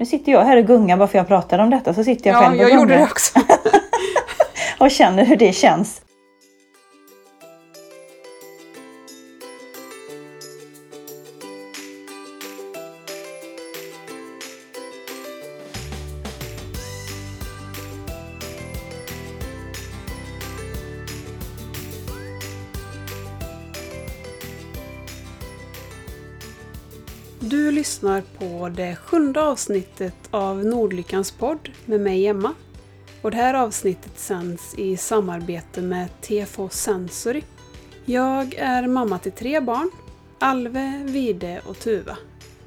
Nu sitter jag här och gungar bara för jag pratar om detta så sitter jag Ja, själv och jag gungar gjorde det också. och känner hur det känns. Lyssnar på det sjunde avsnittet av Nordlyckans podd med mig Emma. Och det här avsnittet sänds i samarbete med TFO Sensory. Jag är mamma till tre barn, Alve, Vide och Tuva.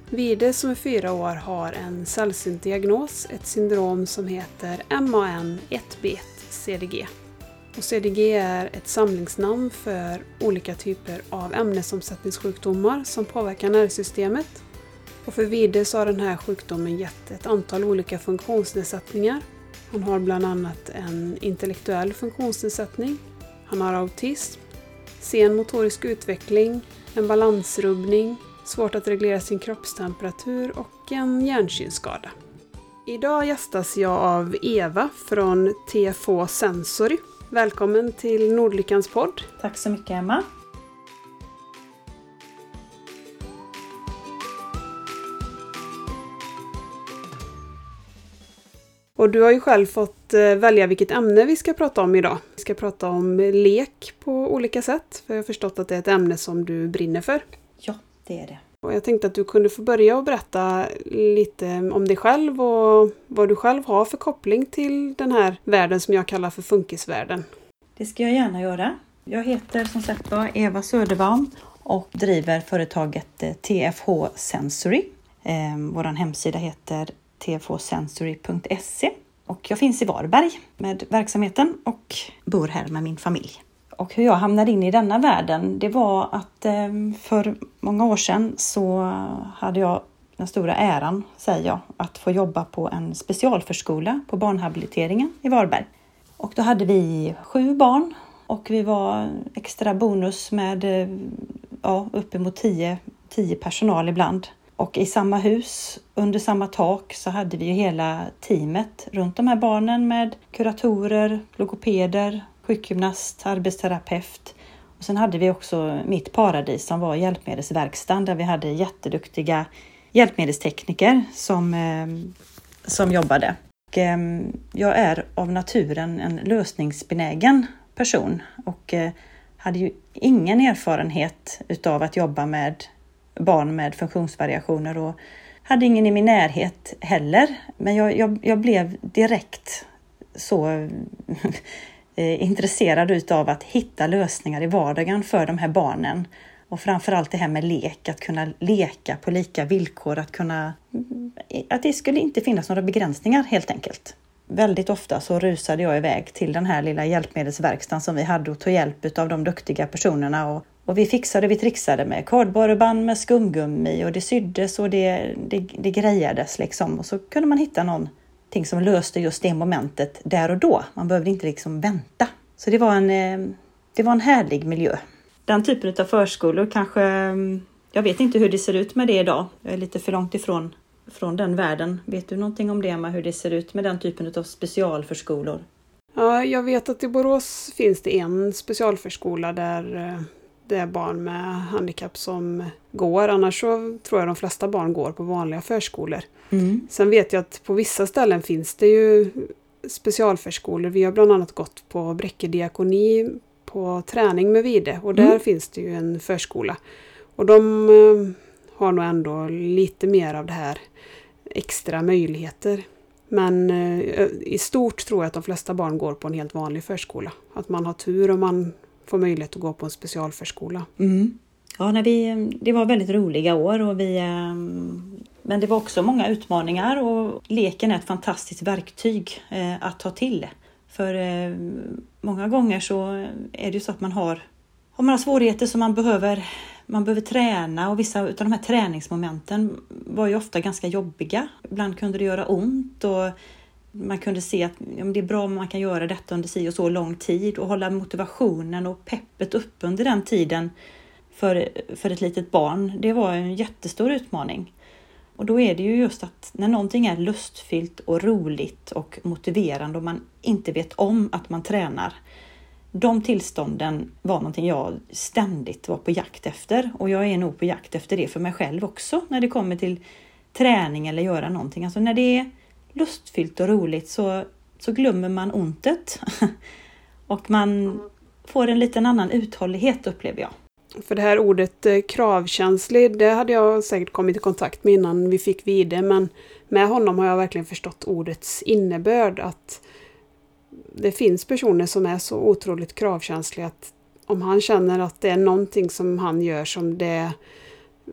Vide som är fyra år har en sällsynt diagnos, ett syndrom som heter MAN 1B1 CDG. Och CDG är ett samlingsnamn för olika typer av ämnesomsättningssjukdomar som påverkar nervsystemet. Och för Vide så har den här sjukdomen gett ett antal olika funktionsnedsättningar. Han har bland annat en intellektuell funktionsnedsättning, han har autism, sen motorisk utveckling, en balansrubbning, svårt att reglera sin kroppstemperatur och en hjärnsynskada. Idag gästas jag av Eva från TFO Sensory. Välkommen till Nordlyckans podd. Tack så mycket Emma. Och du har ju själv fått eh, välja vilket ämne vi ska prata om idag. Vi ska prata om lek på olika sätt, för jag har förstått att det är ett ämne som du brinner för. Ja, det är det. Och jag tänkte att du kunde få börja och berätta lite om dig själv och vad du själv har för koppling till den här världen som jag kallar för funkisvärlden. Det ska jag gärna göra. Jag heter som sagt var Eva Söderbaum och driver företaget eh, TFH Sensory. Eh, Vår hemsida heter tfhsensory.se och jag finns i Varberg med verksamheten och bor här med min familj. Och hur jag hamnade in i denna världen, det var att ehm, för många år sedan så hade jag den stora äran, säger jag, att få jobba på en specialförskola på barnhabiliteringen i Varberg. Och då hade vi sju barn och vi var extra bonus med eh, ja, uppemot tio, tio personal ibland. Och i samma hus, under samma tak, så hade vi ju hela teamet runt de här barnen med kuratorer, logopeder, sjukgymnast, arbetsterapeut. Och sen hade vi också mitt paradis som var hjälpmedelsverkstan där vi hade jätteduktiga hjälpmedelstekniker som, eh, som jobbade. Och, eh, jag är av naturen en lösningsbenägen person och eh, hade ju ingen erfarenhet utav att jobba med barn med funktionsvariationer och hade ingen i min närhet heller. Men jag, jag, jag blev direkt så eh, intresserad utav att hitta lösningar i vardagen för de här barnen. Och framförallt det här med lek, att kunna leka på lika villkor, att kunna... Att det skulle inte finnas några begränsningar helt enkelt. Väldigt ofta så rusade jag iväg till den här lilla hjälpmedelsverkstaden som vi hade och tog hjälp av de duktiga personerna och och vi fixade, vi trixade med kardborreband med skumgummi och det syddes och det, det, det grejades liksom. Och så kunde man hitta någonting som löste just det momentet där och då. Man behövde inte liksom vänta. Så det var en, det var en härlig miljö. Den typen av förskolor kanske, jag vet inte hur det ser ut med det idag. Jag är lite för långt ifrån från den världen. Vet du någonting om det, Emma, hur det ser ut med den typen av specialförskolor? Ja, jag vet att i Borås finns det en specialförskola där det är barn med handikapp som går. Annars så tror jag de flesta barn går på vanliga förskolor. Mm. Sen vet jag att på vissa ställen finns det ju specialförskolor. Vi har bland annat gått på Bräcke diakoni på träning med Vide och där mm. finns det ju en förskola. Och de eh, har nog ändå lite mer av det här extra möjligheter. Men eh, i stort tror jag att de flesta barn går på en helt vanlig förskola. Att man har tur om man få möjlighet att gå på en specialförskola. Mm. Ja, när vi, det var väldigt roliga år och vi, ehm, men det var också många utmaningar och leken är ett fantastiskt verktyg eh, att ta till. För eh, många gånger så är det ju så att man har, har man har svårigheter som man behöver, man behöver träna och vissa av de här träningsmomenten var ju ofta ganska jobbiga. Ibland kunde det göra ont och man kunde se att ja, det är bra om man kan göra detta under si och så lång tid och hålla motivationen och peppet uppe under den tiden för, för ett litet barn. Det var en jättestor utmaning. Och då är det ju just att när någonting är lustfyllt och roligt och motiverande och man inte vet om att man tränar. De tillstånden var någonting jag ständigt var på jakt efter och jag är nog på jakt efter det för mig själv också när det kommer till träning eller göra någonting. Alltså när det är lustfyllt och roligt så, så glömmer man ontet. och man får en liten annan uthållighet upplever jag. För det här ordet eh, kravkänslig, det hade jag säkert kommit i kontakt med innan vi fick vide, men med honom har jag verkligen förstått ordets innebörd. Att det finns personer som är så otroligt kravkänsliga att om han känner att det är någonting som han gör som det är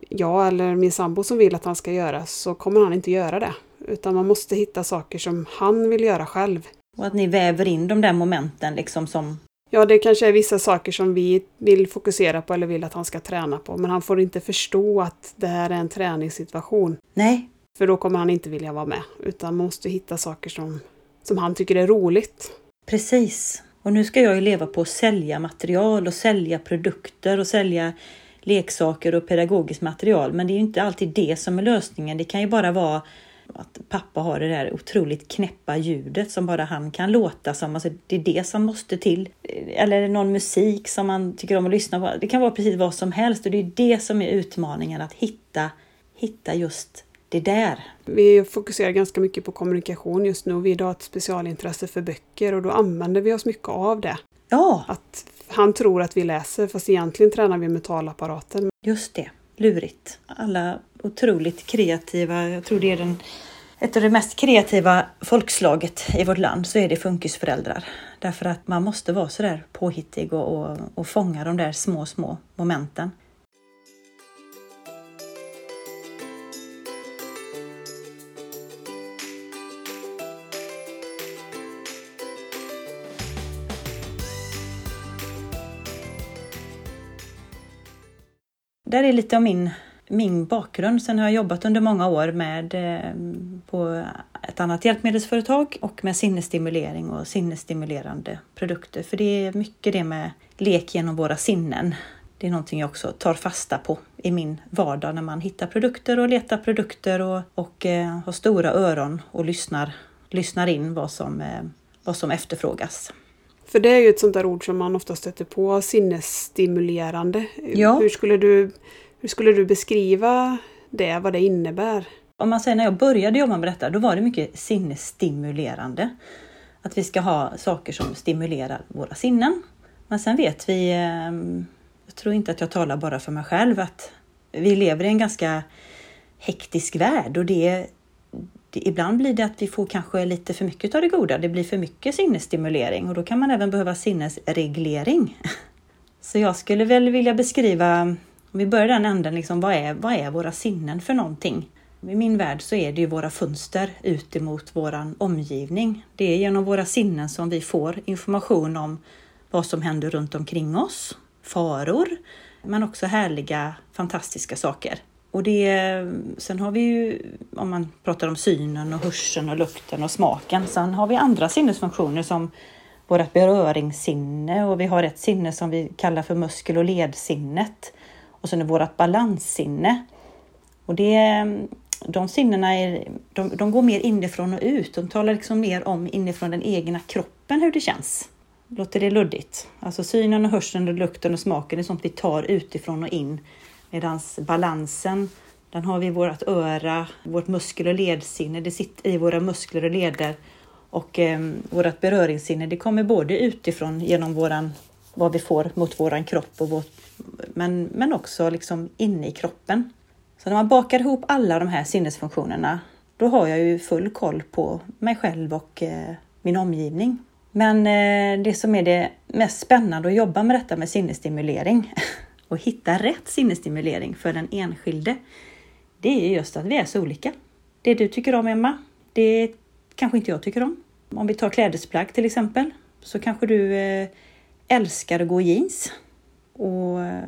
jag eller min sambo som vill att han ska göra så kommer han inte göra det. Utan man måste hitta saker som han vill göra själv. Och att ni väver in de där momenten liksom som... Ja, det kanske är vissa saker som vi vill fokusera på eller vill att han ska träna på. Men han får inte förstå att det här är en träningssituation. Nej. För då kommer han inte vilja vara med. Utan man måste hitta saker som, som han tycker är roligt. Precis. Och nu ska jag ju leva på att sälja material och sälja produkter och sälja leksaker och pedagogiskt material. Men det är ju inte alltid det som är lösningen. Det kan ju bara vara att pappa har det där otroligt knäppa ljudet som bara han kan låta som. Alltså det är det som måste till. Eller någon musik som man tycker om att lyssna på. Det kan vara precis vad som helst och det är det som är utmaningen att hitta, hitta just det där. Vi fokuserar ganska mycket på kommunikation just nu. Vi har ett specialintresse för böcker och då använder vi oss mycket av det. Ja! Att han tror att vi läser fast egentligen tränar vi med talapparaten. Just det, lurigt. Alla otroligt kreativa, jag tror det är den, ett av det mest kreativa folkslaget i vårt land, så är det funkisföräldrar. Därför att man måste vara sådär påhittig och, och, och fånga de där små, små momenten. Där är lite om min, min bakgrund. Sen har jag jobbat under många år med eh, på ett annat hjälpmedelsföretag och med sinnesstimulering och sinnesstimulerande produkter. För det är mycket det med lek genom våra sinnen. Det är någonting jag också tar fasta på i min vardag när man hittar produkter och letar produkter och, och eh, har stora öron och lyssnar, lyssnar in vad som, eh, vad som efterfrågas. För det är ju ett sånt där ord som man ofta stöter på, sinnesstimulerande. Ja. Hur, skulle du, hur skulle du beskriva det, vad det innebär? Om man säger när jag började jobba med detta, då var det mycket sinnesstimulerande. Att vi ska ha saker som stimulerar våra sinnen. Men sen vet vi, ehm, jag tror inte att jag talar bara för mig själv, att vi lever i en ganska hektisk värld och det det, ibland blir det att vi får kanske lite för mycket av det goda. Det blir för mycket sinnesstimulering och då kan man även behöva sinnesreglering. Så jag skulle väl vilja beskriva, om vi börjar den änden, liksom, vad, är, vad är våra sinnen för någonting? I min värld så är det ju våra fönster ut emot våran omgivning. Det är genom våra sinnen som vi får information om vad som händer runt omkring oss, faror, men också härliga, fantastiska saker. Och det, sen har vi ju, om man pratar om synen och hörseln och lukten och smaken, sen har vi andra sinnesfunktioner som vårt beröringssinne och vi har ett sinne som vi kallar för muskel och ledsinnet. Och sen är vårt balanssinne. Och det, de sinnena är, de, de går mer inifrån och ut. De talar liksom mer om inifrån den egna kroppen hur det känns. Låter det luddigt? Alltså synen och hörseln och lukten och smaken är sånt vi tar utifrån och in Medan balansen, den har vi i vårt öra, vårt muskel och ledsinne, det sitter i våra muskler och leder. Och eh, vårt beröringssinne, det kommer både utifrån genom våran, vad vi får mot våran kropp, och vårt, men, men också liksom inne i kroppen. Så när man bakar ihop alla de här sinnesfunktionerna, då har jag ju full koll på mig själv och eh, min omgivning. Men eh, det som är det mest spännande att jobba med detta med sinnesstimulering, och hitta rätt sinnesstimulering för den enskilde, det är just att vi är så olika. Det du tycker om Emma, det kanske inte jag tycker om. Om vi tar klädesplagg till exempel, så kanske du eh, älskar att gå i jeans. Och eh,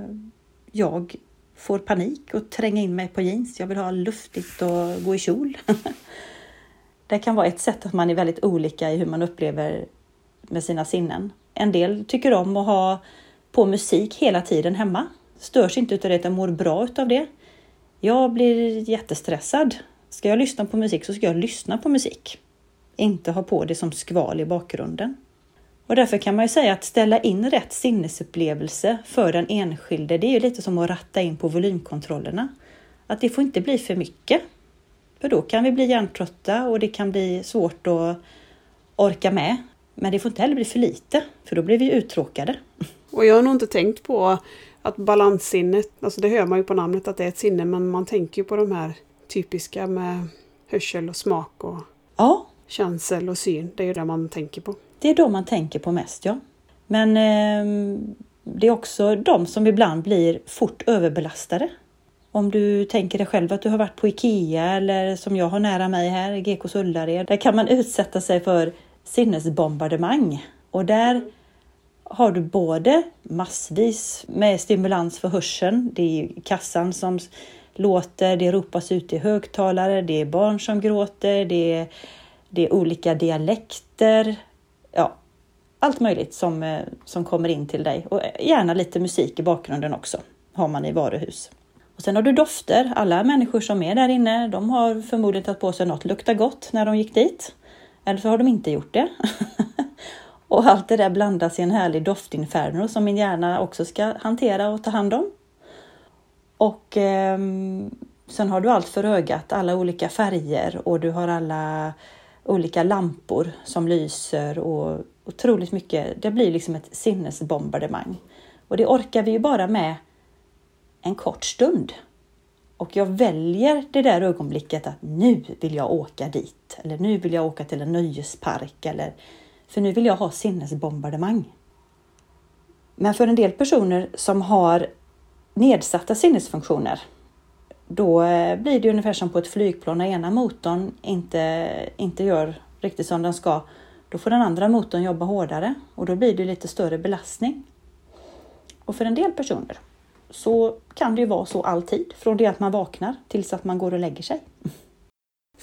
jag får panik och tränga in mig på jeans. Jag vill ha luftigt och gå i kjol. det kan vara ett sätt att man är väldigt olika i hur man upplever med sina sinnen. En del tycker om att ha på musik hela tiden hemma. Störs inte utav det utan mår bra utav det. Jag blir jättestressad. Ska jag lyssna på musik så ska jag lyssna på musik. Inte ha på det som skval i bakgrunden. Och därför kan man ju säga att ställa in rätt sinnesupplevelse för den enskilde, det är ju lite som att ratta in på volymkontrollerna. Att det får inte bli för mycket. För då kan vi bli hjärntrötta och det kan bli svårt att orka med. Men det får inte heller bli för lite, för då blir vi uttråkade. Och jag har nog inte tänkt på att balanssinnet, alltså det hör man ju på namnet att det är ett sinne, men man tänker ju på de här typiska med hörsel och smak och Ja, känsel och syn. Det är ju det man tänker på. det är de man tänker på mest, ja. Men eh, det är också de som ibland blir fort överbelastade. Om du tänker dig själv att du har varit på IKEA eller som jag har nära mig här, GKs Ullared. Där kan man utsätta sig för sinnesbombardemang. Och där har du både massvis med stimulans för hörseln. Det är kassan som låter, det ropas ut i högtalare, det är barn som gråter, det är, det är olika dialekter. Ja, allt möjligt som, eh, som kommer in till dig. Och eh, gärna lite musik i bakgrunden också, har man i varuhus. Och sen har du dofter. Alla människor som är där inne, de har förmodligen tagit på sig något luktar gott när de gick dit. Eller så har de inte gjort det. och allt det där blandas i en härlig doftinferno som min hjärna också ska hantera och ta hand om. Och eh, sen har du allt för ögat, alla olika färger och du har alla olika lampor som lyser och otroligt mycket. Det blir liksom ett sinnesbombardemang. Och det orkar vi ju bara med en kort stund. Och jag väljer det där ögonblicket att nu vill jag åka dit. Eller nu vill jag åka till en nöjespark. Eller, för nu vill jag ha sinnesbombardemang. Men för en del personer som har nedsatta sinnesfunktioner då eh, blir det ungefär som på ett flygplan när ena motorn inte, inte gör riktigt som den ska. Då får den andra motorn jobba hårdare och då blir det lite större belastning. Och för en del personer så kan det ju vara så alltid, från det att man vaknar tills att man går och lägger sig.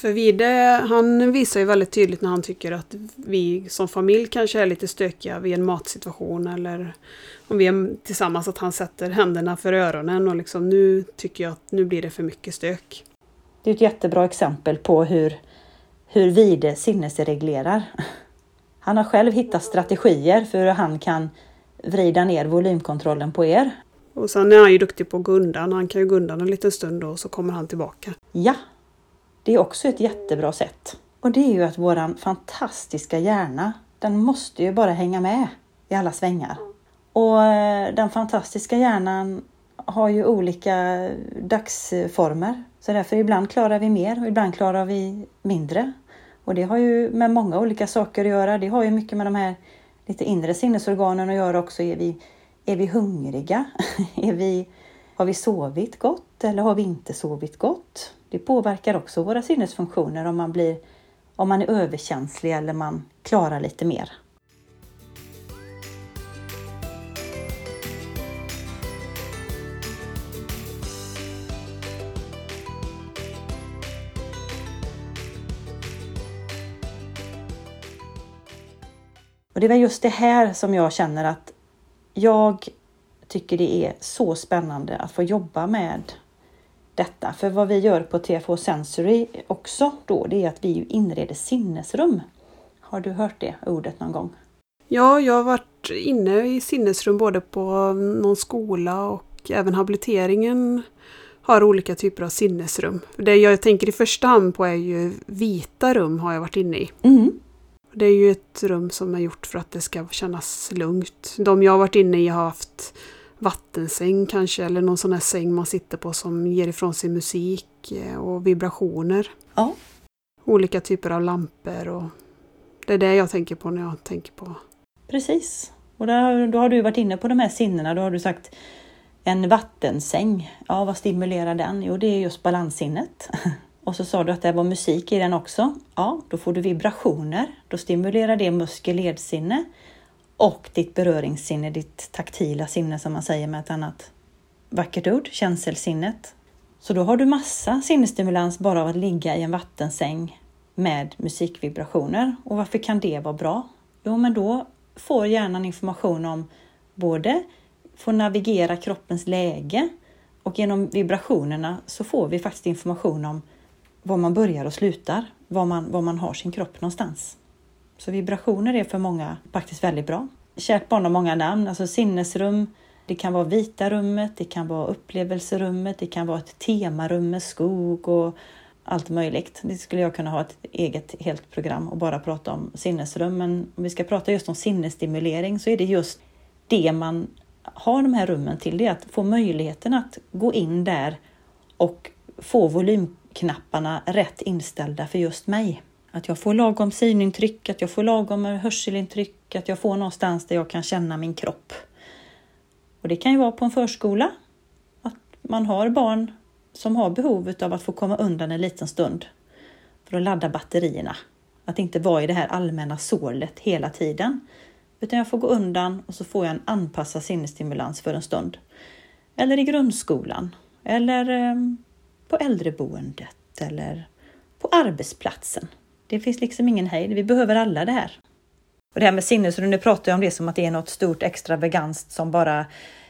För Vide, han visar ju väldigt tydligt när han tycker att vi som familj kanske är lite stökiga vid en matsituation eller om vi är tillsammans att han sätter händerna för öronen och liksom nu tycker jag att nu blir det för mycket stök. Det är ett jättebra exempel på hur, hur Vide sinnesreglerar. Han har själv hittat strategier för hur han kan vrida ner volymkontrollen på er. Och sen är han ju duktig på att gå undan. Han kan ju gå undan en liten stund då och så kommer han tillbaka. Ja, det är också ett jättebra sätt. Och det är ju att våran fantastiska hjärna, den måste ju bara hänga med i alla svängar. Och eh, den fantastiska hjärnan har ju olika dagsformer. Så därför ibland klarar vi mer och ibland klarar vi mindre. Och det har ju med många olika saker att göra. Det har ju mycket med de här lite inre sinnesorganen att göra också. Är vi, är vi hungriga? är vi, har vi sovit gott eller har vi inte sovit gott? Det påverkar också våra sinnesfunktioner om man, blir, om man är överkänslig eller man klarar lite mer. Och det var just det här som jag känner att jag tycker det är så spännande att få jobba med detta. För vad vi gör på TFH Sensory också då, det är att vi inreder sinnesrum. Har du hört det ordet någon gång? Ja, jag har varit inne i sinnesrum både på någon skola och även habiliteringen har olika typer av sinnesrum. Det jag tänker i första hand på är ju vita rum har jag varit inne i. Mm. Det är ju ett rum som är gjort för att det ska kännas lugnt. De jag har varit inne i har haft vattensäng kanske eller någon sån här säng man sitter på som ger ifrån sig musik eh, och vibrationer. Ja, Olika typer av lampor och det är det jag tänker på när jag tänker på. precis. Och där, då har du varit inne på de här sinnena. Då har du sagt en vattensäng. Ja, vad stimulerar den? Jo, det är just balanssinnet. Och så sa du att det var musik i den också. Ja, då får du vibrationer. Då stimulerar det muskel-ledsinne och ditt beröringssinne, ditt taktila sinne som man säger med ett annat vackert ord, känselsinnet. Så då har du massa sinnesstimulans bara av att ligga i en vattensäng med musikvibrationer. Och varför kan det vara bra? Jo, men då får hjärnan information om både får navigera kroppens läge, Och genom vibrationerna så får vi faktiskt information om var man börjar och slutar, var man, var man har sin kropp någonstans. Så vibrationer är för många faktiskt väldigt bra. Kärt barn har många namn, alltså sinnesrum, det kan vara vita rummet, det kan vara upplevelserummet, det kan vara ett temarum med skog och allt möjligt. Det skulle jag kunna ha ett eget helt program och bara prata om sinnesrum. Men om vi ska prata just om sinnesstimulering så är det just det man har de här rummen till. Det är att få möjligheten att gå in där och få volymknapparna rätt inställda för just mig. Att jag får lagom synintryck, att jag får lagom hörselintryck, att jag får någonstans där jag kan känna min kropp. Och det kan ju vara på en förskola, att man har barn som har behov av att få komma undan en liten stund för att ladda batterierna. Att inte vara i det här allmänna sålet hela tiden. Utan jag får gå undan och så får jag en anpassad sinnesstimulans för en stund. Eller i grundskolan. Eller ehm, på äldreboendet. Eller på arbetsplatsen. Det finns liksom ingen hejd. Vi behöver alla det här. Och det här med sinnesrum, nu pratar jag om det som att det är något stort extravaganst som bara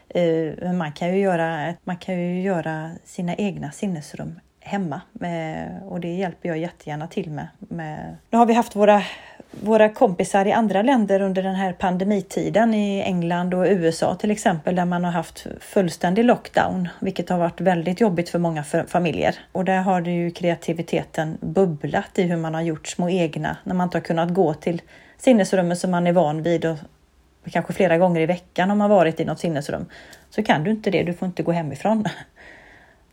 eh, man, kan ju göra, man kan ju göra sina egna sinnesrum hemma eh, och det hjälper jag jättegärna till med. med. Nu har vi haft våra, våra kompisar i andra länder under den här pandemitiden i England och USA till exempel där man har haft fullständig lockdown, vilket har varit väldigt jobbigt för många familjer. Och där har det ju kreativiteten bubblat i hur man har gjort små egna när man inte har kunnat gå till sinnesrummet som man är van vid och kanske flera gånger i veckan har man varit i något sinnesrum. Så kan du inte det, du får inte gå hemifrån.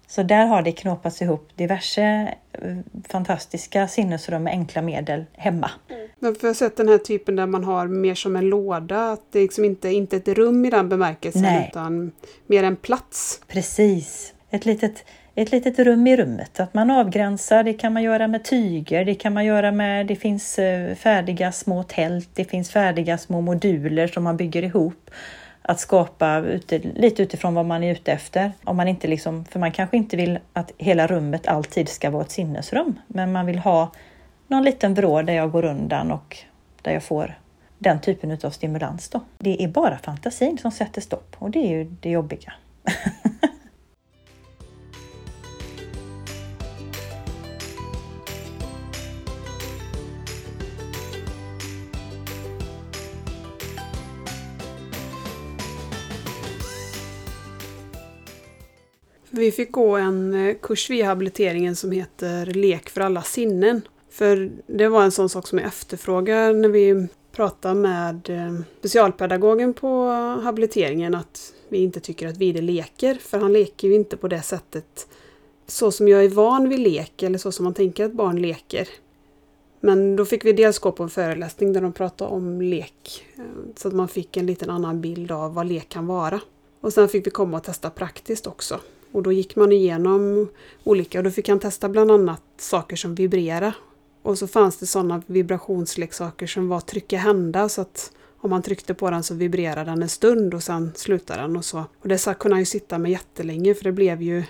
Så där har det knåpats ihop diverse eh, fantastiska sinnesrum med enkla medel hemma. Men för jag har sett den här typen där man har mer som en låda, att det är liksom inte, inte ett rum i den bemärkelsen Nej. utan mer en plats. Precis, ett litet, ett litet rum i rummet. Att man avgränsar, det kan man göra med tyger, det kan man göra med, det finns eh, färdiga små tält, det finns färdiga små moduler som man bygger ihop att skapa ute, lite utifrån vad man är ute efter. Om man inte liksom, för man kanske inte vill att hela rummet alltid ska vara ett sinnesrum, men man vill ha någon liten vrå där jag går undan och där jag får den typen av stimulans. Då. Det är bara fantasin som sätter stopp och det är ju det jobbiga. Vi fick gå en eh, kurs vid habiliteringen som heter Lek för alla sinnen. För det var en sån sak som jag efterfrågar när vi pratade med eh, specialpedagogen på habiliteringen att vi inte tycker att Vide leker, för han leker ju inte på det sättet så som jag är van vid lek eller så som man tänker att barn leker. Men då fick vi dels gå på en föreläsning där de pratade om lek eh, så att man fick en liten annan bild av vad lek kan vara. Och sen fick vi komma och testa praktiskt också. Och då gick man igenom olika och då fick han testa bland annat saker som vibrerar. Och så fanns det sådana vibrationsleksaker som var trycka hända så att om man tryckte på den så vibrerade den en stund och sen slutade den och så. Och det kunde han ju sitta med jättelänge för det blev ju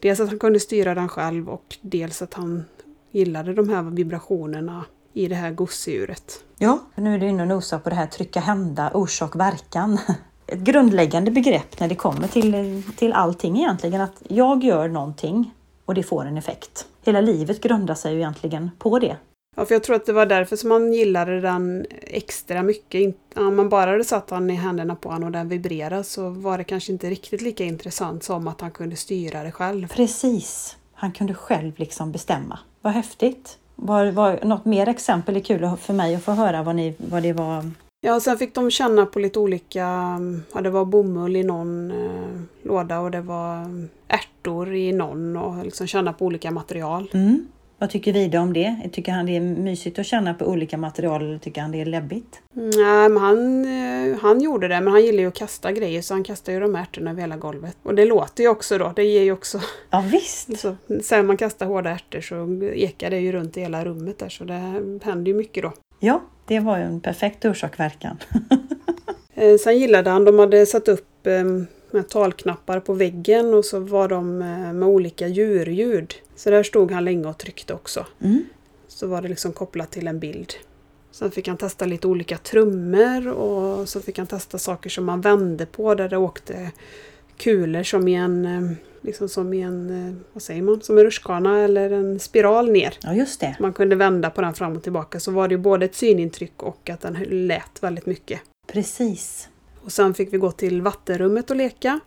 dels att han kunde styra den själv och dels att han gillade de här vibrationerna i det här gosedjuret. Ja, nu är du inne och nosar på det här trycka hända, orsak, verkan ett grundläggande begrepp när det kommer till, till allting egentligen. Att jag gör någonting och det får en effekt. Hela livet grundar sig ju egentligen på det. Ja, för jag tror att det var därför som man gillade den extra mycket. Om man bara hade satt den i händerna på honom och den vibrerade så var det kanske inte riktigt lika intressant som att han kunde styra det själv. Precis. Han kunde själv liksom bestämma. Vad häftigt. Var, var, något mer exempel är kul för mig att få höra vad, ni, vad det var Ja, sen fick de känna på lite olika, ja det var bomull i någon eh, låda och det var ärtor i någon och liksom känna på olika material. Mm. Vad tycker Vida om det? Tycker han det är mysigt att känna på olika material eller tycker han det är läbbigt? Nej, men han, eh, han gjorde det, men han gillar ju att kasta grejer så han kastar ju de ärtorna över hela golvet. Och det låter ju också då, det ger ju också... Ja visst! Så, sen man kastar hårda ärtor så ekar det ju runt i hela rummet där så det händer ju mycket då. Ja, det var ju en perfekt orsak-verkan. Eh, sen gillade han, de hade satt upp ehm, med talknappar på väggen och så var de eh, med olika djurljud. Så där stod han länge och tryckte också. Mm. Så var det liksom kopplat till en bild. Sen fick han testa lite olika trummor och så fick han testa saker som man vände på där det åkte kulor som i en, ehm, liksom som i en, eh, vad säger man, som en rutschkana eller en spiral ner. Ja, just det. Man kunde vända på den fram och tillbaka så var det ju både ett synintryck och att den lät väldigt mycket. Precis. Och sen fick vi gå till vattenrummet och leka.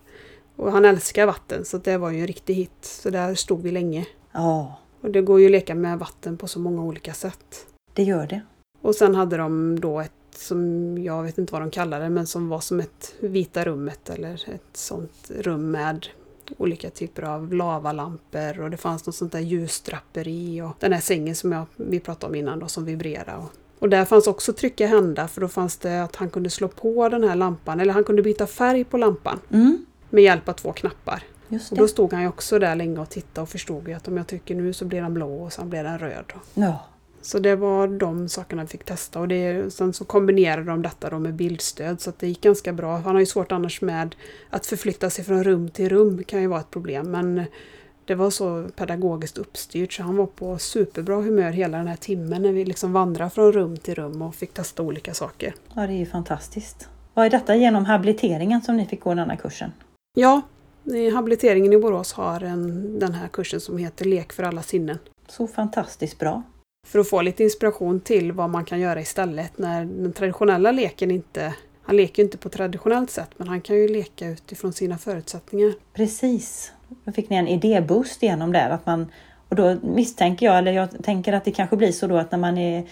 Och han älskar vatten så det var ju en riktig hit. Så där stod vi länge. Ja, Och det går ju att leka med vatten på så många olika sätt. det gör det. Och sen hade de då ett som jag vet inte vad de kallar det, men som var som ett vita rummet eller ett sånt rum med olika typer av lavalampor och det fanns något sånt där ljusdraperi och den här sängen som jag, vi pratade om innan då som vibrerade. Och, och där fanns också trycka hända för då fanns det att han kunde slå på den här lampan eller han kunde byta färg på lampan Mm, med hjälp av två knappar. just Och då stod han ju också där länge och tittade och förstod ju att om jag trycker nu så blir den blå och sen blir den röd. Ja, Så det var de sakerna vi fick testa och det, sen så kombinerade de detta då med bildstöd så att det gick ganska bra. Han har ju svårt annars med att förflytta sig från rum till rum kan ju vara ett problem men det var så pedagogiskt uppstyrt så han var på superbra humör hela den här timmen när vi liksom vandrade från rum till rum och fick testa olika saker. ja, det är ju fantastiskt. Vad är detta genom habiliteringen som ni fick gå den här kursen? Ja, habiliteringen i Borås har en, den här kursen som heter Lek för alla sinnen. Så fantastiskt bra. För att få lite inspiration till vad man kan göra istället när den traditionella leken inte... Han leker ju inte på traditionellt sätt men han kan ju leka utifrån sina förutsättningar. Precis. Då fick ni en idéboost igenom där. Att man, och då misstänker jag, eller jag tänker att det kanske blir så då att när man är,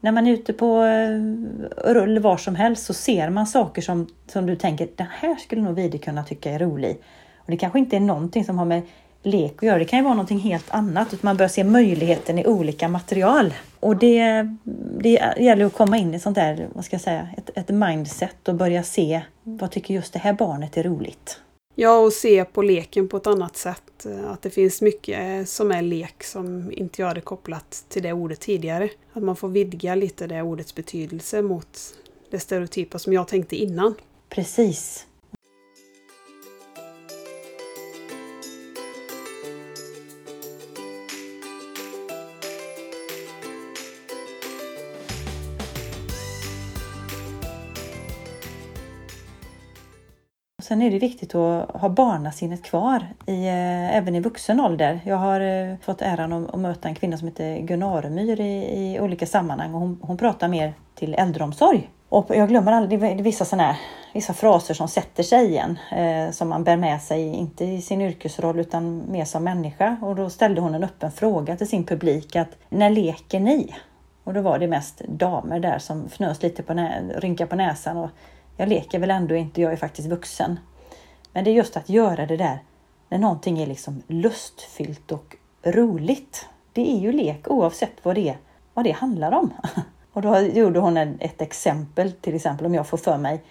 när man är ute på eh, rull var som helst så ser man saker som, som du tänker, den här skulle nog Vide kunna tycka är rolig. Och det kanske inte är någonting som har med lek att göra. Det kan ju vara någonting helt annat. Utan man bör se möjligheten i olika material. Och det, det gäller att komma in i sånt där, vad ska jag säga, ett, ett mindset och börja se vad tycker just det här barnet är roligt. Ja, och se på leken på ett annat sätt. Att det finns mycket som är lek som inte jag hade kopplat till det ordet tidigare. Att man får vidga lite det ordets betydelse mot det stereotypa som jag tänkte innan. Precis. Sen är det viktigt att ha barnasinnet kvar i, eh, även i vuxen ålder. Jag har eh, fått äran att, möta en kvinna som heter Gunnar Myr i, i olika sammanhang och hon, hon pratar mer till äldreomsorg. Och jag glömmer aldrig, det är vissa såna här, vissa fraser som sätter sig igen, eh, som man bär med sig, inte i sin yrkesroll utan mer som människa. Och då ställde hon en öppen fråga till sin publik att när leker ni? Och då var det mest damer där som fnös lite på nä- rynkade på näsan och jag leker väl ändå inte, jag är faktiskt vuxen. Men det är just att göra det där när någonting är liksom lustfyllt och roligt. Det är ju lek oavsett vad det, vad det handlar om. Och då gjorde hon ett exempel, till exempel om jag får för mig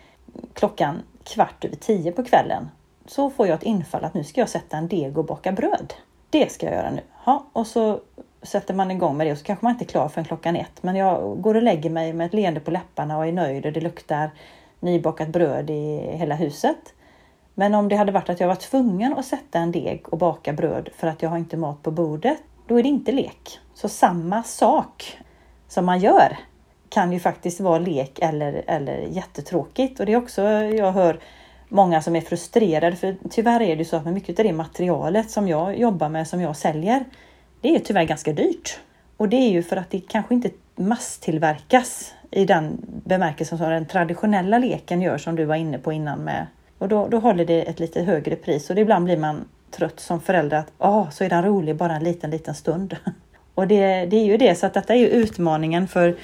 klockan kvart över tio på kvällen. Så får jag ett infall att nu ska jag sätta en deg och baka bröd. Det ska jag göra nu. Ja, och så sätter man igång med det och så kanske man inte är klar förrän klockan ett. Men jag går och lägger mig med ett leende på läpparna och är nöjd och det luktar nybakat bröd i hela huset. Men om det hade varit att jag var tvungen att sätta en deg och baka bröd för att jag har inte mat på bordet, då är det inte lek. Så samma sak som man gör kan ju faktiskt vara lek eller, eller jättetråkigt. Och det är också, jag hör många som är frustrerade för tyvärr är det så att mycket av det materialet som jag jobbar med, som jag säljer, det är tyvärr ganska dyrt. Och det är ju för att det kanske inte masstillverkas i den bemärkelsen som den traditionella leken gör som du var inne på innan med. Och då, då håller det ett lite högre pris och ibland blir man trött som förälder att ah, så är den rolig bara en liten, liten stund. Och det, det är ju det, så att detta är ju utmaningen för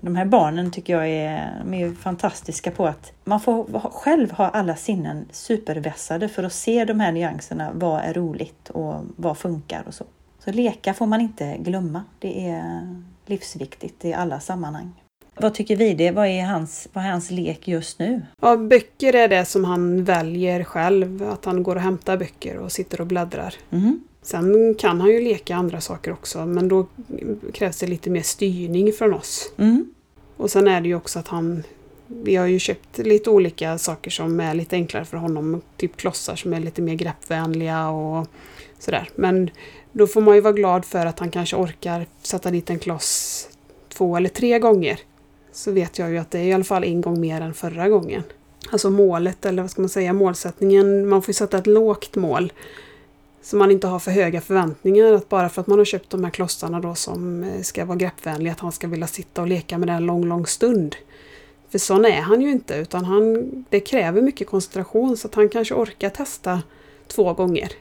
de här barnen tycker jag är, de är ju fantastiska på att man får själv ha alla sinnen supervässade för att se de här nyanserna. Vad är roligt och vad funkar och så. Så leka får man inte glömma. Det är livsviktigt i alla sammanhang. Vad tycker vi det? Vad är hans, vad är hans lek just nu? Ja, böcker är det som han väljer själv. Att han går och hämtar böcker och sitter och bläddrar. Mhm. Sen kan han ju leka andra saker också men då krävs det lite mer styrning från oss. Mm. Och sen är det ju också att han... Vi har ju köpt lite olika saker som är lite enklare för honom. Typ klossar som är lite mer greppvänliga och sådär. Men då får man ju vara glad för att han kanske orkar sätta dit en kloss två eller tre gånger. Så vet jag ju att det är i alla fall en gång mer än förra gången. Alltså målet, eller vad ska man säga, målsättningen. Man får ju sätta ett lågt mål. Så man inte har för höga förväntningar att bara för att man har köpt de här klossarna då som eh, ska vara greppvänliga att han ska vilja sitta och leka med det en lång, lång stund. För sån är han ju inte utan han, det kräver mycket koncentration så att han kanske orkar testa två gånger.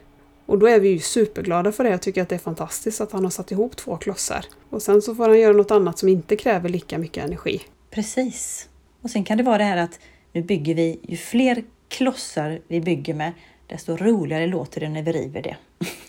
Och då är vi ju superglada för det. Jag tycker att det är fantastiskt att han har satt ihop två klossar. Och sen så får han göra något annat som inte kräver lika mycket energi. Precis. Och sen kan det vara det här att nu bygger vi, ju fler klossar vi bygger med, desto roligare låter det när vi river det.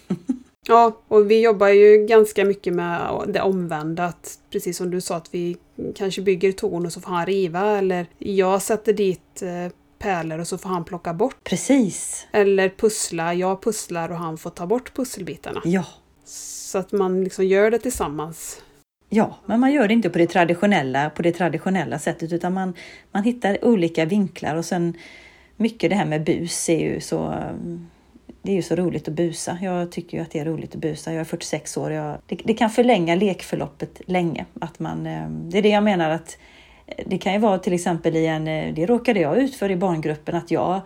ja, och vi jobbar ju ganska mycket med det omvända. Att, precis som du sa, att vi kanske bygger torn och så får han riva. Eller jag sätter dit eh, pärlor och så får han plocka bort. Precis! Eller pussla, jag pusslar och han får ta bort pusselbitarna. Ja. Så att man liksom gör det tillsammans. Ja, men man gör det inte på det traditionella, på det traditionella sättet utan man, man hittar olika vinklar och sen mycket det här med bus är ju så det är ju så roligt att busa. Jag tycker ju att det är roligt att busa. Jag är 46 år. Jag, det, det, kan förlänga lekförloppet länge. Att man, eh, det är det jag menar att det kan ju vara till exempel i en, eh, det råkade jag ut för i barngruppen, att jag,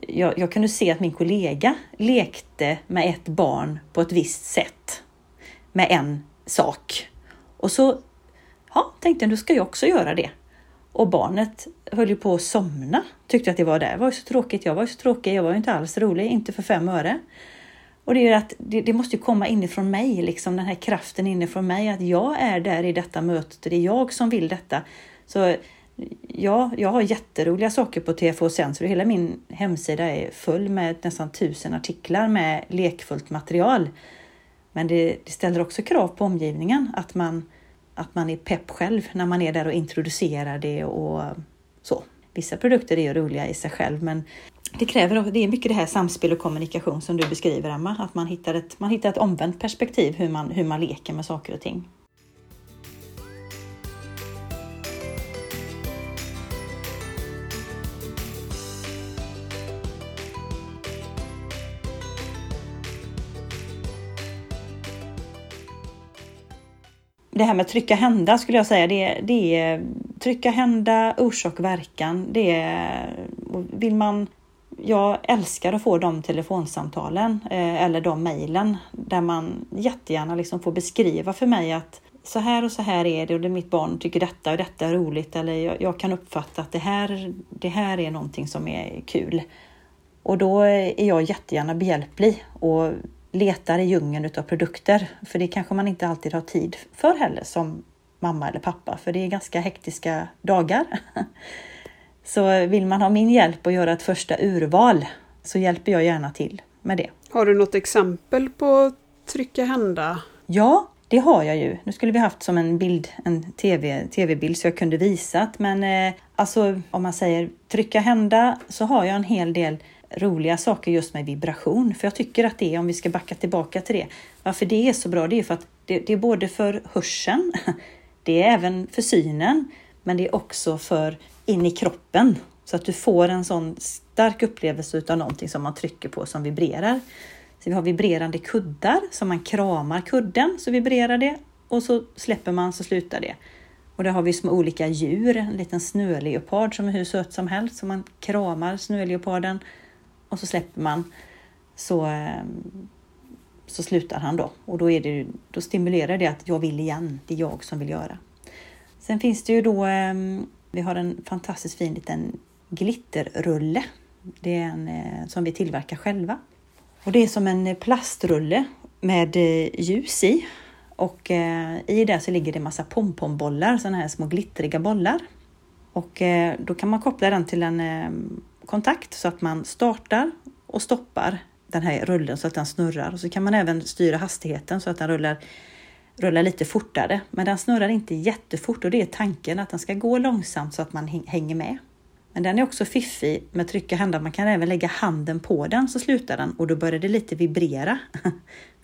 jag, jag kunde se att min kollega lekte med ett barn på ett visst sätt. Med en sak. Och så ja, tänkte jag, då ska jag också göra det. Och barnet höll ju på att somna. Tyckte att det var där, Det var ju så tråkigt. Jag var ju så tråkig. Jag var ju inte alls rolig. Inte för fem öre. Och det är ju att det, det, måste ju komma inifrån mig, liksom den här kraften inifrån mig. Att jag är där i detta mötet. Det är jag som vill detta. Så ja, jag har jätteroliga saker på TFH Sensor. Hela min hemsida är full med nästan tusen artiklar med lekfullt material. Men det, det, ställer också krav på omgivningen, att man, att man är pepp själv när man är där och introducerar det och så. Vissa produkter är ju roliga i sig själv, men det kräver det är mycket det här samspel och kommunikation som du beskriver, Emma, att man hittar ett, man hittar ett omvänt perspektiv hur man, hur man leker med saker och ting. Det här med trycka hända skulle jag säga, det, det är trycka hända, orsak och verkan. Det är, vill man jag älskar att få de telefonsamtalen eh, eller de mejlen där man jättegärna liksom får beskriva för mig att så här och så här är det och det mitt barn tycker detta och detta är roligt eller jag, jag, kan uppfatta att det här, det här är någonting som är kul. Och då är jag jättegärna behjälplig och letar i djungeln utav produkter. För det kanske man inte alltid har tid för heller som mamma eller pappa, för det är ganska hektiska dagar. Så vill man ha min hjälp att göra ett första urval så hjälper jag gärna till med det. Har du något exempel på trycka hända? Ja, det har jag ju. Nu skulle vi haft som en bild, en tv, tv-bild så jag kunde visat. Men eh, alltså om man säger trycka hända så har jag en hel del roliga saker just med vibration. För jag tycker att det är, om vi ska backa tillbaka till det, varför det är så bra, det är för att det, det är både för hörseln, det är även för synen, men det är också för in i kroppen. Så att du får en sån stark upplevelse utav någonting som man trycker på som vibrerar. Så vi har vibrerande kuddar, som man kramar kudden så vibrerar det och så släpper man så slutar det. Och där har vi små olika djur, en liten snöleopard som är hur söt som helst, så man kramar snöleoparden och så släpper man så, eh, så slutar han då. Och då, är det, då stimulerar det att jag vill igen, det är jag som vill göra. Sen finns det ju då, ehm, vi har en fantastiskt fin liten glitterrulle. Det är en eh, som vi tillverkar själva. Och det är som en plastrulle med eh, ljus i. Och i det så ligger det massa pompombollar, sådana här små glittriga bollar. Och då kan man koppla den till en ehm, kontakt så att man startar och stoppar den här rullen så att den snurrar. Och så kan man även styra hastigheten så att den rullar, rullar lite fortare. Men den snurrar inte jättefort och det är tanken att den ska gå långsamt så att man hänger med. Men den är också fiffig med trycka hända. Man kan även lägga handen på den så slutar den och då börjar det lite vibrera.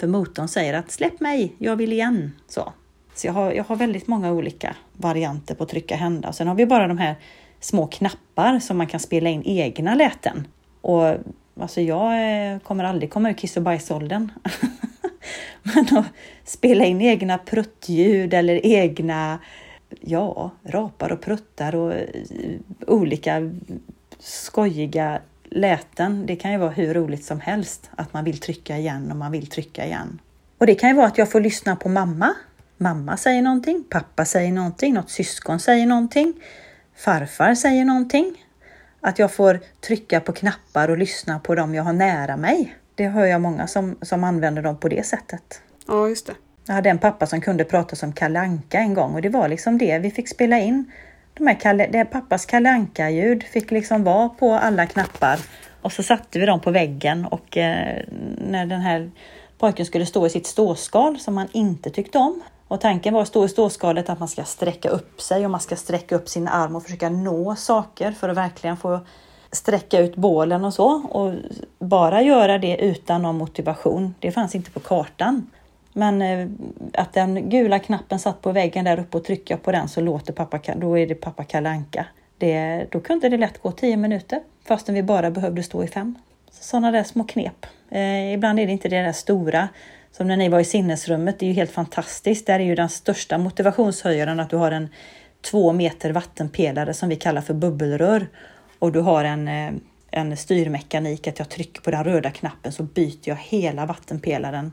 För motorn säger att släpp mig, jag vill igen. Så, så jag, har, jag har väldigt många olika varianter på trycka hända. Sen har vi bara de här små knappar som man kan spela in egna läten. Och alltså jag eh, kommer aldrig komma ur kiss och bajsåldern. Men att spela in egna pruttljud eller egna ja, rapar och pruttar och eh, olika skojiga läten, det kan ju vara hur roligt som helst. Att man vill trycka igen och man vill trycka igen. Och det kan ju vara att jag får lyssna på mamma. Mamma säger någonting, pappa säger någonting, något syskon säger någonting, farfar säger någonting. Att jag får trycka på knappar och lyssna på dem jag har nära mig. Det hör jag många som, som använder dem på det sättet. Ja, just det. Jag hade en pappa som kunde prata som kalanka en gång och det var liksom det vi fick spela in. De här Kalle, det pappas kalanka ljud fick liksom vara på alla knappar och så satte vi dem på väggen och eh, när den här pojken skulle stå i sitt ståskal som han inte tyckte om. Och tanken var att stå i ståskalet att man ska sträcka upp sig och man ska sträcka upp sin arm och försöka nå saker för att verkligen få sträcka ut bålen och så. Och bara göra det utan någon motivation, det fanns inte på kartan. Men eh, att den gula knappen satt på väggen där uppe och trycka på den så låter pappa, då är det pappa kalanka. Det, då kunde det lätt gå tio minuter fastän vi bara behövde stå i fem. Sådana där små knep. Eh, ibland är det inte det där stora. Som när ni var i sinnesrummet, det är ju helt fantastiskt. Där är ju den största motivationshöjaren att du har en två meter vattenpelare som vi kallar för bubbelrör. Och du har en, eh, en styrmekanik att jag trycker på den röda knappen så byter jag hela vattenpelaren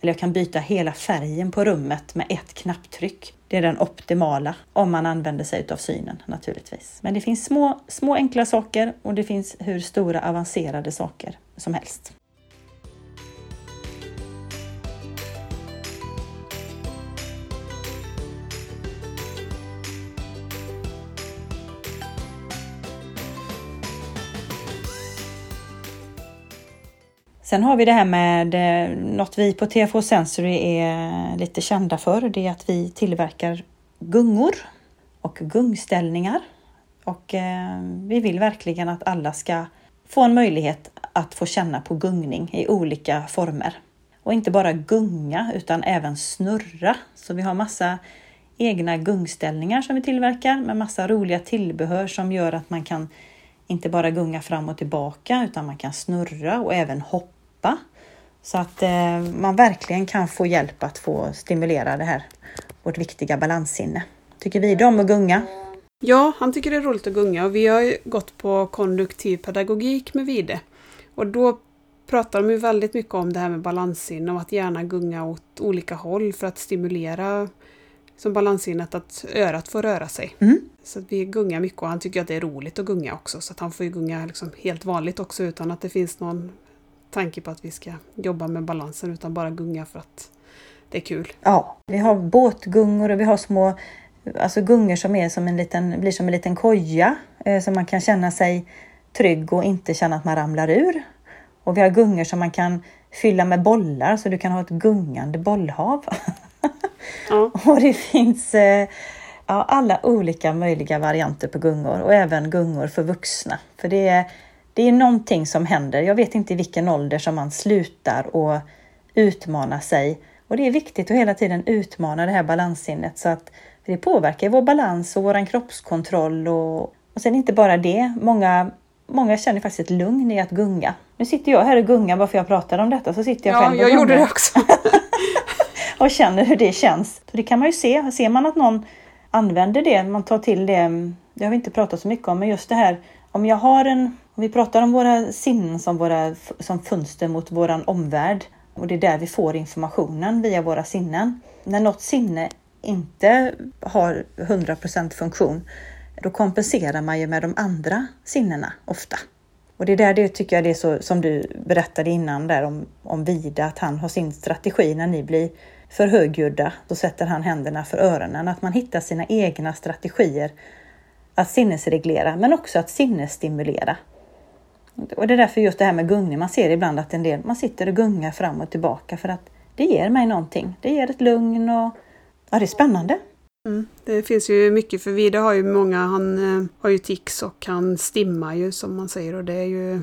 eller jag kan byta hela färgen på rummet med ett knapptryck. Det är den optimala om man använder sig av synen naturligtvis. Men det finns små, små enkla saker och det finns hur stora avancerade saker som helst. Sen har vi det här med eh, något vi på TFH Sensory är lite kända för. Det är att vi tillverkar gungor och gungställningar. Och eh, vi vill verkligen att alla ska få en möjlighet att få känna på gungning i olika former. Och inte bara gunga utan även snurra. Så vi har massa egna gungställningar som vi tillverkar med massa roliga tillbehör som gör att man kan inte bara gunga fram och tillbaka utan man kan snurra och även hoppa hoppa. Så att eh, man verkligen kan få hjälp att få stimulera det här, vårt viktiga balanssinne. Tycker vi om att gunga? Ja, han tycker det är roligt att gunga och vi har ju gått på konduktiv pedagogik med Vide. Och då pratar de ju väldigt mycket om det här med balanssinne och att gärna gunga åt olika håll för att stimulera som balanssinnet att örat får röra sig. Mm. Så att vi gungar mycket och han tycker att det är roligt att gunga också så att han får ju gunga liksom helt vanligt också utan att det finns någon tanke på att vi ska jobba med balansen utan bara gunga för att det är kul. Ja, vi har båtgungor och vi har små alltså gungor som är som en liten, blir som en liten koja eh, så man kan känna sig trygg och inte känna att man ramlar ur. Och vi har gungor som man kan fylla med bollar så du kan ha ett gungande bollhav. Ja. och det finns eh, ja, alla olika möjliga varianter på gungor och även gungor för vuxna. För det är det är någonting som händer. Jag vet inte i vilken ålder som man slutar och utmana sig. Och det är viktigt att hela tiden utmana det här balanssinnet så att det påverkar vår balans och vår kroppskontroll. Och, och sen inte bara det, många, många känner faktiskt ett lugn i att gunga. Nu sitter jag här och gungar bara för jag pratar om detta så sitter jag ja, själv och jag gungar. gjorde det också. och känner hur det känns. Så det kan man ju se. Ser man att någon använder det, man tar till det, det har vi inte pratat så mycket om, men just det här om jag har en vi pratar om våra sinnen som, våra, som fönster mot våran omvärld och det är där vi får informationen via våra sinnen. När något sinne inte har 100% funktion, då kompenserar man ju med de andra sinnena ofta. Och det är där det tycker jag det är så som du berättade innan där om, om Vida, att han har sin strategi när ni blir för högljudda, då sätter han händerna för öronen. Att man hittar sina egna strategier att sinnesreglera, men också att sinnesstimulera. Och det är därför just det här med gungning, man ser ibland att en del, man sitter och gungar fram och tillbaka för att det ger mig någonting. Det ger ett lugn och ja, det är spännande. Mm. Det finns ju mycket, för Vida har ju många, han eh, har ju tics och han stimmar ju som man säger och det är ju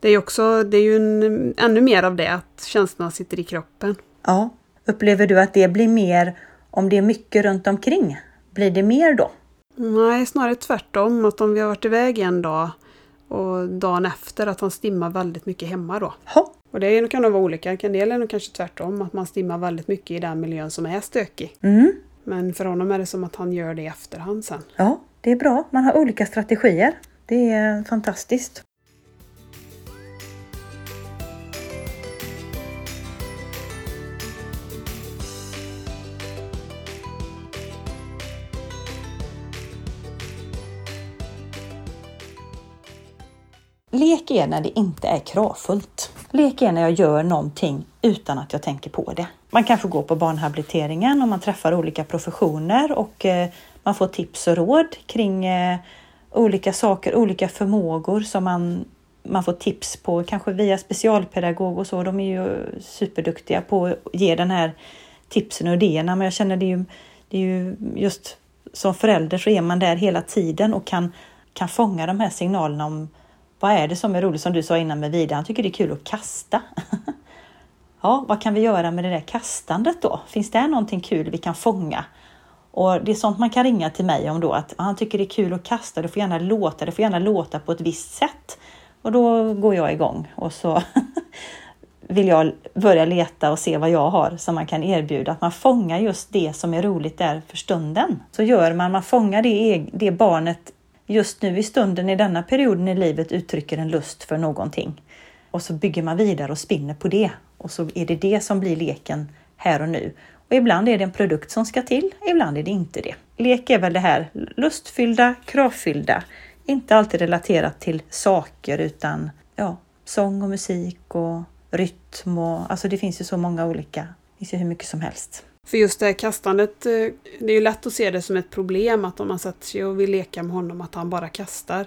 det är också, det är ju en, ännu mer av det, att känslorna sitter i kroppen. Ja, upplever du att det blir mer om det är mycket runt omkring? Blir det mer då? Nej, snarare tvärtom. Att om vi har varit iväg en dag och dagen efter att han stimmar väldigt mycket hemma då. Ha. Och det kan nog vara olika. En del är nog kanske tvärtom, att man stimmar väldigt mycket i den miljön som är stökig. Mm. Men för honom är det som att han gör det i efterhand sen. Ja, det är bra. Man har olika strategier. Det är fantastiskt. Lek är när det inte är kravfullt. Lek är när jag gör någonting utan att jag tänker på det. Man kanske går på barnhabiliteringen och man träffar olika professioner och eh, man får tips och råd kring eh, olika saker, olika förmågor som man, man får tips på, kanske via specialpedagog och så. De är ju superduktiga på att ge den här tipsen och idéerna, men jag känner det är ju, det är ju just som förälder så är man där hela tiden och kan, kan fånga de här signalerna om vad är det som är roligt, som du sa innan med Vida, han tycker det är kul att kasta. ja, vad kan vi göra med det där kastandet då? Finns det någonting kul vi kan fånga? Och det är sånt man kan ringa till mig om då, att han tycker det är kul att kasta, det får gärna låta, det får gärna låta på ett visst sätt. Och då går jag igång och så vill jag börja leta och se vad jag har som man kan erbjuda. Att man fångar just det som är roligt där för stunden. Så gör man, man fångar det, det barnet just nu i stunden i denna perioden i livet uttrycker en lust för någonting. Och så bygger man vidare och spinner på det. Och så är det det som blir leken här och nu. Och ibland är det en produkt som ska till, ibland är det inte det. Lek är väl det här lustfyllda, kravfyllda, inte alltid relaterat till saker utan ja, sång och musik och rytm och alltså det finns ju så många olika, det finns ju hur mycket som helst. För just det här kastandet, eh, det är ju lätt att se det som ett problem att om man sätter sig och vill leka med honom att han bara kastar.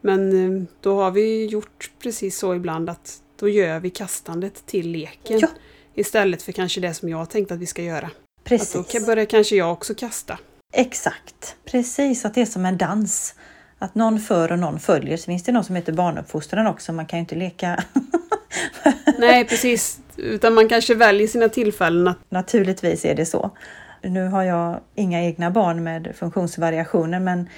Men eh, då har vi gjort precis så ibland att då gör vi kastandet till leken. Ja. Istället för kanske det som jag tänkt att vi ska göra. Precis. Att då börjar kanske jag också kasta. Exakt, precis att det är som en dans. Att någon för och någon följer. Så finns det någon som heter barnuppfostran också. Man kan ju inte leka Nej, precis. Utan man kanske väljer sina tillfällen. Att... Naturligtvis är det så. Nu har jag inga egna barn med funktionsvariationer, men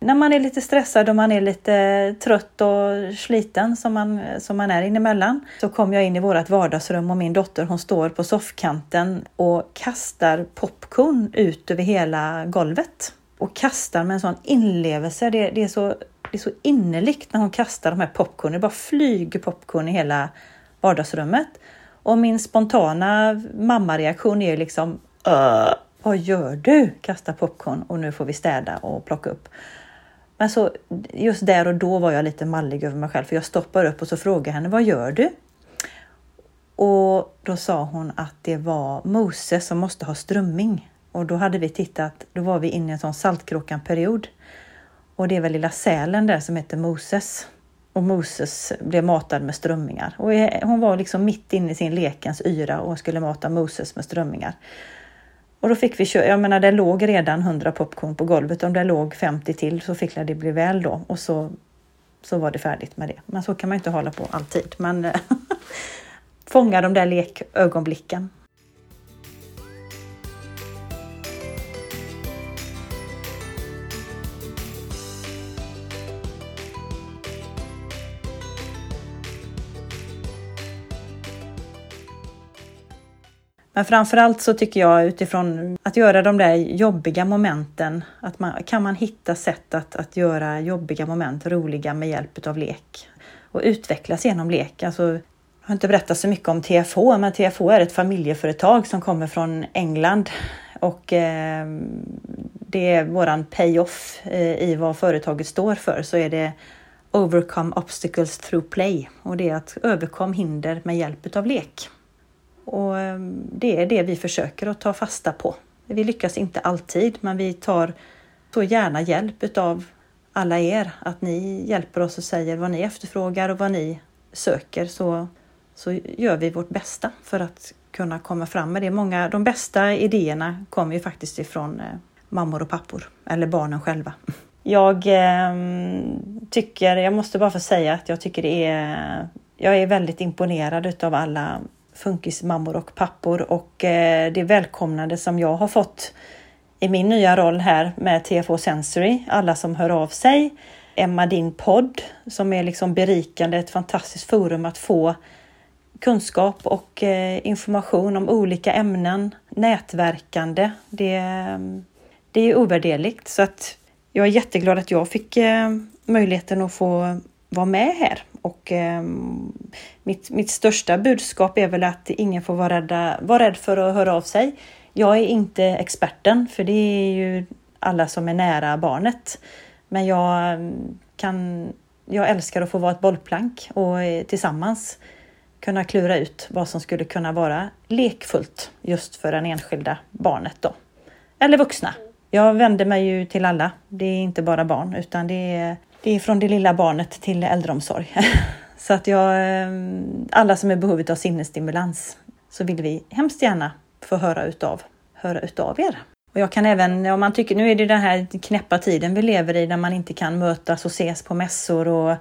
när man är lite stressad och man är lite trött och sliten som man, som man är inemellan så kom jag in i vårt vardagsrum och min dotter hon står på soffkanten och kastar popcorn ut över hela golvet. Och kastar med en sån inlevelse. Det, det är så det är så innerligt när hon kastar de här popcornen. Det bara flyger popcorn i hela vardagsrummet. Och min spontana mammareaktion är liksom uh, Vad gör du? Kasta popcorn och nu får vi städa och plocka upp. Men så just där och då var jag lite mallig över mig själv för jag stoppar upp och så frågar henne Vad gör du? Och då sa hon att det var Moses som måste ha strömming. Och då hade vi tittat, då var vi inne i en sån Saltkråkan-period. Och det är väl lilla sälen där som heter Moses. Och Moses blev matad med strömmingar. Och hon var liksom mitt inne i sin lekens yra och skulle mata Moses med strömmingar. Och då fick vi köra, jag menar det låg redan 100 popcorn på golvet. Om det låg 50 till så fick det bli väl då. Och så, så var det färdigt med det. Men så kan man inte hålla på alltid. Men eh, fånga de där lekögonblicken. Men framförallt så tycker jag utifrån att göra de där jobbiga momenten, att man, kan man hitta sätt att, att göra jobbiga moment roliga med hjälp av lek och utvecklas genom lek. Alltså, jag har inte berättat så mycket om TFH, men TFH är ett familjeföretag som kommer från England och eh, det är våran pay-off eh, i vad företaget står för så är det Overcome obstacles through play och det är att överkomma hinder med hjälp av lek. Och ehm, det är det vi försöker att ta fasta på. Vi lyckas inte alltid, men vi tar så gärna hjälp av alla er, att ni hjälper oss och säger vad ni efterfrågar och vad ni söker, så, så gör vi vårt bästa för att kunna komma fram med det. Många, de bästa idéerna kommer ju faktiskt ifrån eh, mammor och pappor, eller barnen själva. Jag eh, tycker, jag måste bara få säga att jag tycker det är, jag är väldigt imponerad utav alla funkismammor och pappor och eh, det välkomnande som jag har fått i min nya roll här med TFO Sensory, alla som hör av sig, Emma din podd som är liksom berikande, ett fantastiskt forum att få kunskap och eh, information om olika ämnen, nätverkande. Det, mm, det är ovärderligt. Så att jag är jätteglad att jag fick eh, möjligheten att få vara med här och eh, mitt, mitt största budskap är väl att ingen får vara, rädda, vara rädd för att höra av sig. Jag är inte experten, för det är ju alla som är nära barnet. Men jag mm, kan jag älskar att få vara ett bollplank och eh, tillsammans kunna klura ut vad som skulle kunna vara lekfullt just för den enskilda barnet då. Eller vuxna. Jag vänder mig ju till alla. Det är inte bara barn utan det är, det är från det lilla barnet till äldreomsorg. Så att jag, ehm, alla som är i behov av sinnesstimulans så vill vi hemskt gärna få höra utav, höra utav er. Och jag kan även, om man tycker, nu är det den här knäppa tiden vi lever i när man inte kan mötas och ses på mässor och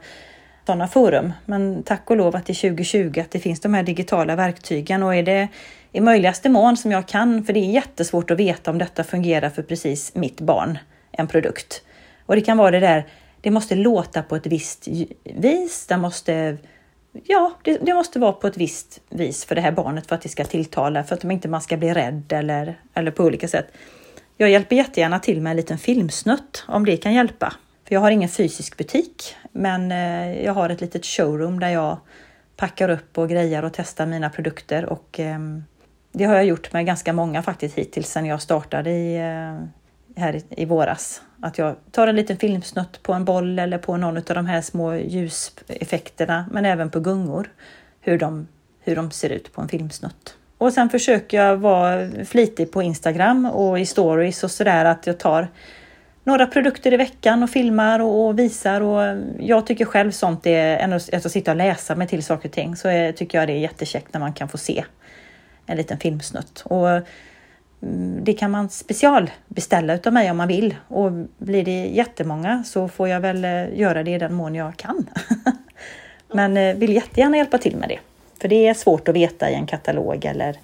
sådana forum. Men tack och lov att det är 2020 att det finns de här digitala verktygen och är det i möjligaste mån som jag kan, för det är jättesvårt att veta om detta fungerar för precis mitt barn, en produkt. Och det kan vara det där, det måste låta på ett visst vis, det måste Ja, det, det, måste vara på ett visst vis för det här barnet för att det ska tilltala, för att man inte man ska bli rädd eller, eller på olika sätt. Jag hjälper jättegärna till med en liten filmsnutt om det kan hjälpa. För jag har ingen fysisk butik, men eh, jag har ett litet showroom där jag packar upp och grejer och testar mina produkter och ehm, det har jag gjort med ganska många faktiskt hittills sedan jag startade i, eh, här i våras. Att jag tar en liten filmsnutt på en boll eller på någon av de här små ljuseffekterna, men även på gungor, hur de, hur de ser ut på en filmsnutt. Och sen försöker jag vara flitig på Instagram och i stories och sådär att jag tar några produkter i veckan och filmar och, visar och jag tycker själv sånt är, än att sitta och läsa mig till saker och ting, så är, tycker jag det är jättekäckt när man kan få se en liten filmsnutt. Och Mm, det kan man specialbeställa utav mig om man vill och blir det jättemånga så får jag väl eh, göra det i den mån jag kan. Men eh, vill jättegärna hjälpa till med det. För det är svårt att veta i en katalog eller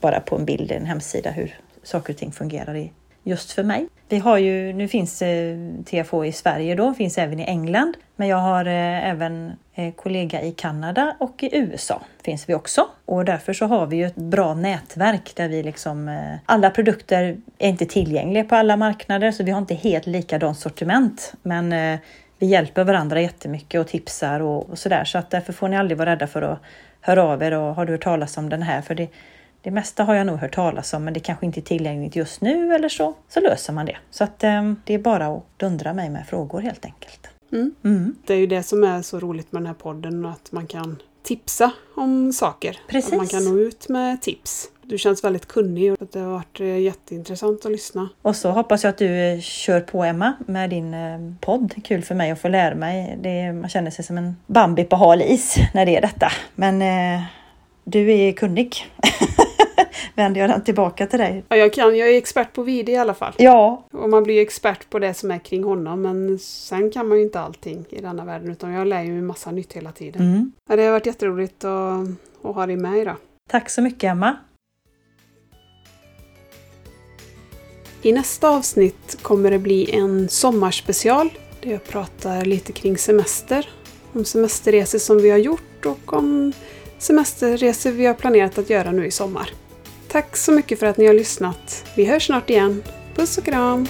bara på en bild i en hemsida hur saker och ting fungerar i just för mig. Vi har ju, nu finns eh, TFH i Sverige då, finns även i England, men jag har eh, även eh, kollega i Kanada och i USA finns vi också. Och därför så har vi ju ett bra nätverk där vi liksom, alla produkter är inte tillgängliga på alla marknader så vi har inte helt likadant sortiment. Men vi hjälper varandra jättemycket och tipsar och, och sådär så att därför får ni aldrig vara rädda för att höra av er och har du hört talas om den här? För det, det mesta har jag nog hört talas om, men det kanske inte är tillgängligt just nu eller så. Så löser man det. Så att eh, det är bara att dundra mig med frågor helt enkelt. Mm. Mm. Det är ju det som är så roligt med den här podden, att man kan tipsa om saker. Precis. Att man kan nå ut med tips. Du känns väldigt kunnig och det har varit eh, jätteintressant att lyssna. Och så hoppas jag att du eh, kör på Emma med din eh, podd. Kul för mig att få lära mig. Det, man känner sig som en Bambi på hal is när det är detta. Men eh, du är kunnig. vänder jag den tillbaka till dig. Ja, jag kan. Jag är expert på video i alla fall. Ja. Och man blir expert på det som är kring honom. Men sen kan man ju inte allting i denna världen. Utan jag lär ju en massa nytt hela tiden. Mm. Ja, det har varit jätteroligt att, att ha dig med idag. Tack så mycket Emma. I nästa avsnitt kommer det bli en sommarspecial där jag pratar lite kring semester. Om semesterresor som vi har gjort och om semesterresor vi har planerat att göra nu i sommar. Tack så mycket för att ni har lyssnat. Vi hörs snart igen. Puss och kram!